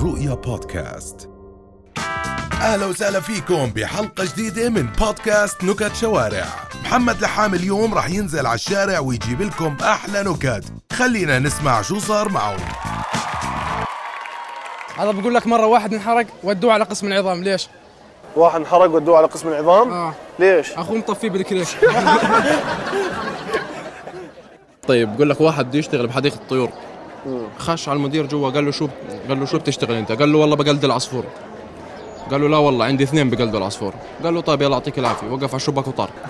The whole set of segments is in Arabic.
الرؤيا بودكاست. أهلا وسهلا فيكم بحلقة جديدة من بودكاست نكت شوارع. محمد لحام اليوم راح ينزل على الشارع ويجيب لكم أحلى نكت. خلينا نسمع شو صار معه هذا بقول لك مرة واحد انحرق ودوه على قسم العظام ليش؟ واحد انحرق ودوه على قسم العظام؟ آه. ليش؟ اخوه مطفيه بالكريش. طيب بقول لك واحد بده يشتغل بحديقة الطيور. خش على المدير جوا قال له شو قال له شو بتشتغل أنت؟ قال له والله بقلد العصفور. قال له لا والله عندي اثنين بقلدوا العصفور. قال له طيب يلا يعطيك العافية. وقف على الشباك وطار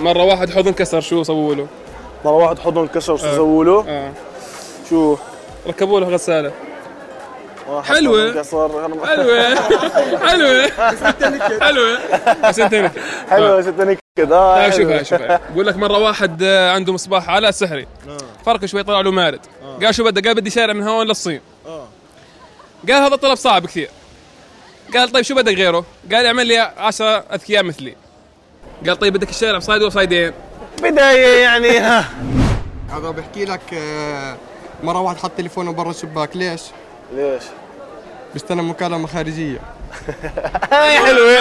مرة واحد حوض انكسر شو سووا له؟ مرة واحد حضن انكسر شو سووا له؟ آه. شو؟ ركبوا له غسالة واحد حلوة. حضن انكسر حلوة. حلوة. حلوة. بس انت نكد آه شوف حلوة. هاي شوف. هاي بقول لك مرة واحد آه، عنده مصباح علاء سحري فرق شوي طلع له مارد. قال شو بدك؟ قال بدي شارع من هون للصين. قال هذا طلب صعب كثير. قال طيب شو بدك غيره؟ قال اعمل لي 10 أذكياء مثلي. قال طيب بدك الشارع بصايد ولا بصايدين؟ بداية يعني ها. هذا بحكي لك آه، مرة واحد حط تليفونه برا الشباك. ليش؟ ليش؟ بيستنى مكالمة خارجية. هاي حلوة.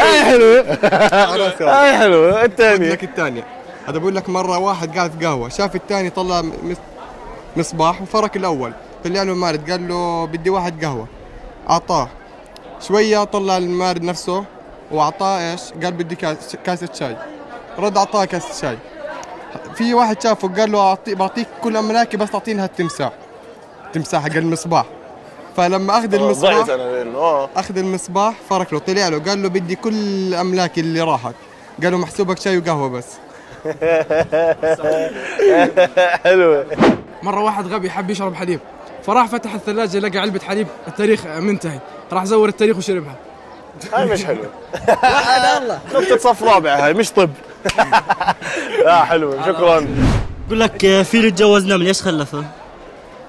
هاي حلوة. هاي حلوة. الثانية. لك الثانية. هذا بقول لك مرة واحد قاعد في قهوة شاف الثاني طلع مصباح وفرك الأول. طلع له المارد قال له بدي واحد قهوة. أعطاه. شوية طلع المارد نفسه وأعطاه إيش؟ قال بدي كاس كاسة شاي رد أعطاه كاسة شاي في واحد شافه قال له أعطي بعطيك كل أملاكي بس تعطيني هالتمساح. تمساح حق المصباح. فلما أخذ ضعت المصباح آه. أخذ المصباح فرك له طلع له قال له بدي كل املاكي اللي راحت. قال له محسوبك شاي وقهوة بس. حلوة مرة واحد غبي حب يشرب حليب. فراح فتح الثلاجة لقى علبة حليب التاريخ منتهي. راح زور التاريخ وشربها. هاي مش حلوة. الله نكتة صف رابع هاي مش طب. لا حلوة شكرا. يقول لك آه، فيل يتجوز نمل إيش خلفه؟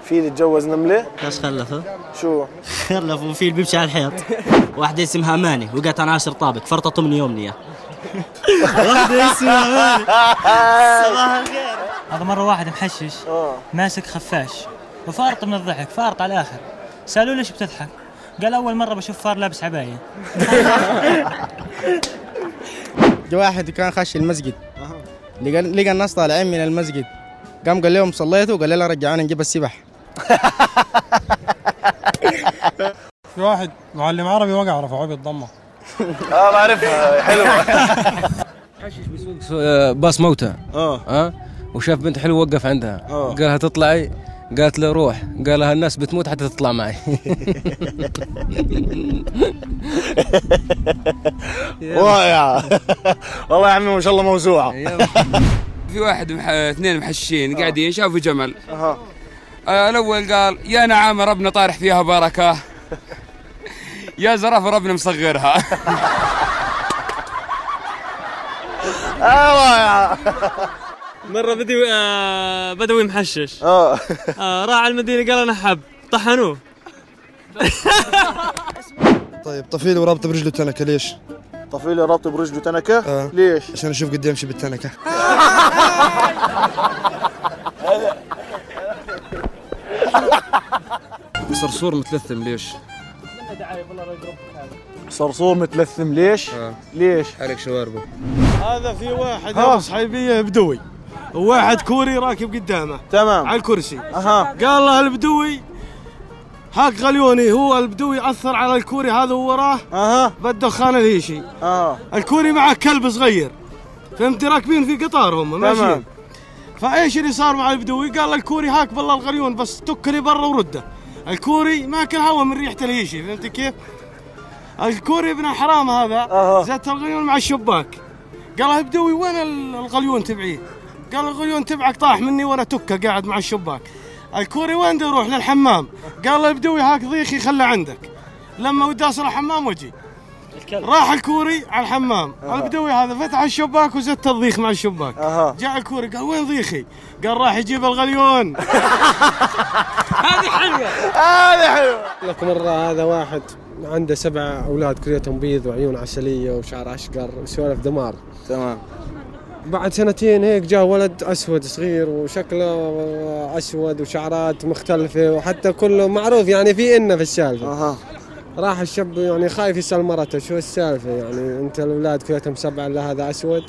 فيل يتجوز نملة؟ إيش خلفه؟ شو؟ خلفه فيل بيمشي على الحيط. واحدة اسمها أماني وقعت عن عاشر طابق فرطت من يومنية واحدة اسمها أماني صباح الخير. هذا مرة واحد محشش آه. ماسك خفاش وفارط من الضحك فارط على الآخر. سألوه ليش بتضحك؟ قال أول مرة بشوف فار لابس عباية. واحد كان خش المسجد. لقى الناس طالعين من المسجد. قام قال لهم صليتوا قال لنا رجعونا نجيب السبح. في واحد معلم عربي وقع رفعوه بالضمه آه بعرفها حلوة باص موتى آه. ها وشاف بنت حلوة وقف عندها. آه. قال لها تطلعي قالت له روح. قال لها الناس بتموت حتى تطلع معي. واقع والله يا عمي ما شاء الله موسوعة. في واحد. اثنين محشين قاعدين شافوا جمل. أها. آه الأول قال يا نعم ربنا طارح فيها بركة. يا زرافة ربنا مصغرها. واقع مرة بدوي آه بدوي محشش. آه. آه راح على المدينة قال أنا حب. طحنوه. طيب طفيلي ورابطة برجله تنكة ليش؟ طفيلي رابطه برجله تنكة؟ آه. ليش؟ عشان أشوف قد يمشي بالتنكه صرصور متلثم ليش؟ صرصور متلثم ليش؟ آه. ليش؟ حرق شواربه هذا في واحد ها. يرقص حيبيه بدوي وواحد كوري راكب قدامه تمام على الكرسي أها قال له البدوي هاك غليوني هو البدوي أثر على الكوري هذا ووراه أها بالدخان الهيشي آه الكوري معه كلب صغير فهمت راكبين في قطار هم ماشيين تمام فإيش اللي صار مع البدوي؟ قال الكوري هاك بالله الغليون بس تكني برا ورده. الكوري ماكل هوا من ريحة الهيشي فهمت كيف؟ الكوري ابن حرام هذا. زت الغليون مع الشباك. قال له بدوي وين ال- الغليون تبعيه؟ قال الغليون تبعك طاح مني وأنا تكة قاعد مع الشباك. الكوري وين بدي أروح للحمام؟ قال له بدوي هاك ضيخي خله عندك. لما ودي أصل الحمام وجي. راح الكوري على الحمام. البدوي هذا فتح الشباك وزت الضيخ مع الشباك. أها. جاء الكوري قال وين ضيخي؟ قال راح يجيب الغليون. هذه حلوة. هذا حلو لك مرة هذا واحد عنده سبع أولاد كليتهم بيض وعيون عسلية وشعر أشقر وسوالف دمار. تمام. بعد سنتين هيك جاء ولد أسود صغير وشكله أسود وشعرات مختلفة وحتى كله معروف يعني في إنا في السالفة. أها. راح الشاب يعني خايف يسأل مرته شو السالفة؟ يعني أنت الأولاد كلهم سبعة لا هذا أسود.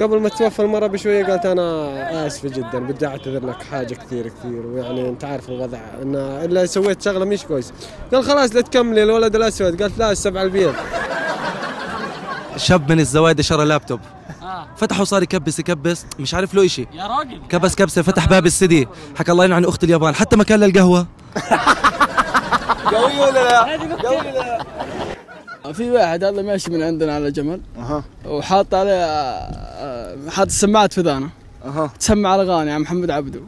قبل ما توفى المرة بشوية قالت أنا آسفة جدا بدي أعتذر لك حاجة كثير كثير ويعني أنت عارف الوضع. إن إلا سويت شغلة مش كويس. قال خلاص لا تكملي الولد الأسود. قالت لا السبعة البيض. شاب من الزوايد شرى لابتوب. فتحه صار يكبس يكبس مش عارف له إشي. يا راجل. كبس كبسة فتح باب السدي حكى الله يلعن أخت اليابان حتى مكان للقهوة. قوي ولا لا؟ قوي ولا لا؟ في واحد هذا ماشي من عندنا على جمل. أها. وحاط عليه آه، حاط السماعات في ذانه أها. تسمع الاغاني عن محمد عبده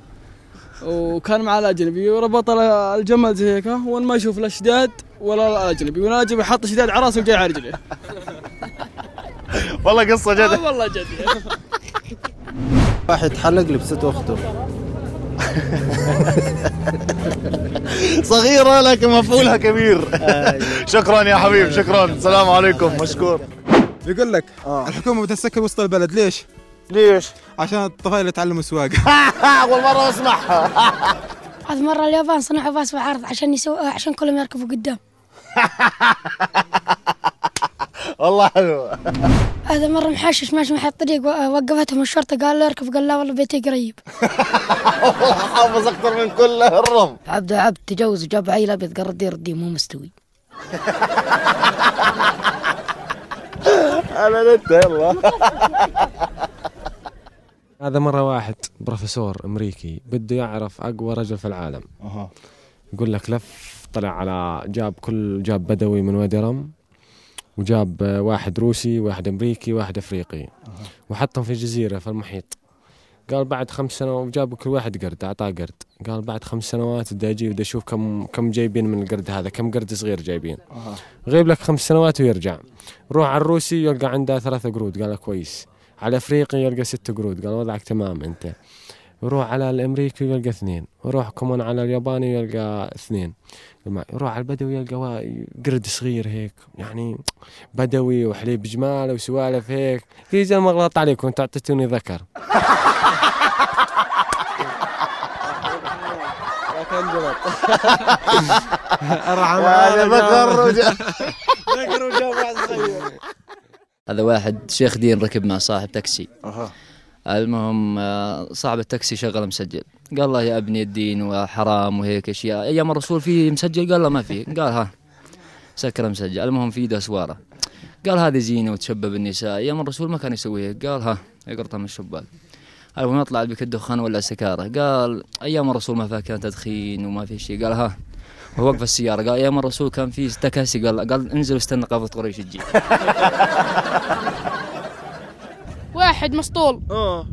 وكان مع الاجنبي وربط الجمل زي هيك وين ما يشوف لا شداد ولا الاجنبي والاجنبي حط شداد على راسه وجاي على رجله والله قصة آه جد والله جد. واحد حلق لبست أخته. صغيرة لكن مفعولها كبير. شكرا يا حبيب شكرا. السلام عليكم مشكور. يقول لك الحكومة بتسكر وسط البلد ليش؟ ليش؟ عشان الطفايل يتعلموا السواقة. أول مرة اسمعها هذه مرة اليابان صنعوا باص بعرض عشان يسوي عشان كلهم يركبوا قدام. والله حلو. هذا مرة محشش ماشي محل الطريق وقفتهم الشرطة قال له اركب قال لا والله بيتي قريب. والله حافظ أكثر من كله الرم. عبد عبد تجوز وجاب عيل أبيض قال ردي ردي مو مستوي. أنا انت يلا. هذا مرة واحد بروفيسور أمريكي بده يعرف أقوى رجل في العالم. أها. يقول لك لف طلع على جاب كل جاب بدوي من وادي رم وجاب واحد روسي واحد أمريكي واحد أفريقي. وحطهم في جزيرة في المحيط. قال بعد خمس سنوات وجاب كل واحد قرد أعطاه قرد. قال بعد خمس سنوات بدي أجي بدي أشوف كم كم جايبين من القرد هذا كم قرد صغير جايبين. غيب لك خمس سنوات ويرجع. روح على الروسي يلقى عنده ثلاثة قرود. قال كويس. على الافريقي يلقى ست قرود. قال وضعك تمام أنت. يروح على الأمريكي يلقى اثنين ويروح كمان على الياباني يلقى اثنين. يروح على البدوي يلقى قرد صغير هيك يعني بدوي وحليب جمال وسوالف هيك. في زلمه غلط عليكم أنتوا أعطيتوني ذكر. كان غلط يعني ذكر وجا- ذكر وجاب واحد صغير هذا واحد شيخ دين ركب مع صاحب تاكسي. أها. المهم آه، صاحب التاكسي شغله مسجل. قال له يا ابني الدين وحرام وهيك أشياء. أيام الرسول في مسجل؟ قال له ما في. قال ها سكر مسجل. المهم في إيده سواره قال هذه زينة وتشبب النساء أيام الرسول ما كان يسوي هيك قال ها يقرطها من الشباك. المهم يطلع بك الدخان ولا السكاره قال أيام الرسول ما فيها كان تدخين وما في شيء. قال ها وهو وقف السيارة. قال أيام الرسول كان في تكاسي. قال قال انزل واستنى قافه قريش تجي. واحد مسطول. آه.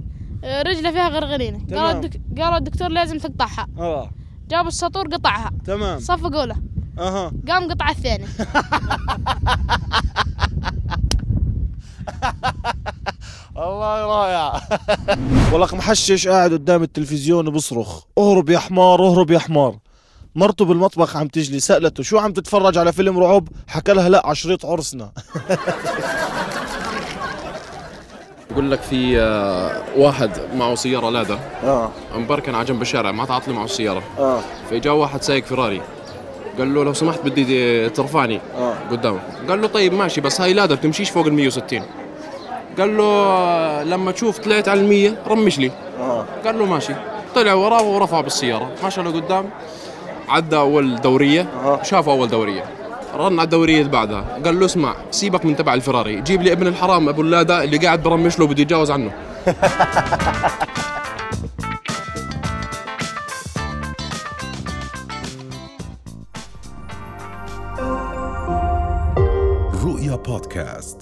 رجله فيها غرغرينة. قال تمام. الدك... قال الدكتور لازم تقطعها. آه. جاب السطور قطعها. تمام. صفقوا له أها. قام قطع الثاني. والله رائع. والله محشش قاعد قدام التلفزيون وبصرخ اهرب يا حمار اهرب يا حمار. مرته بالمطبخ عم تجلي سألته شو عم تتفرج على فيلم رعب؟ حكى لها لا عشريط عرسنا. يقول لك في آه، واحد معه سيارة لادا آه. مبركن على جنب الشارع ما تعطلي معه السيارة. آه. فجاء واحد سايق فيراري قال له لو سمحت بدي ترفعني آه. قدامه. قال له طيب ماشي بس هاي لادا بتمشيش فوق ال 160 قال له آه، لما تشوف طلعت على المية رمش لي. آه. قال له ماشي. طلع وراه ورفعه بالسيارة. مشى لقدام. عدى أول دورية. شاف أول دورية. رن على الدورية اللي بعدها. قال له اسمع سيبك من تبع الفراري. جيب لي ابن الحرام أبو اللادا اللي قاعد برمش له بده يتجاوز عنه. رؤيا بودكاست.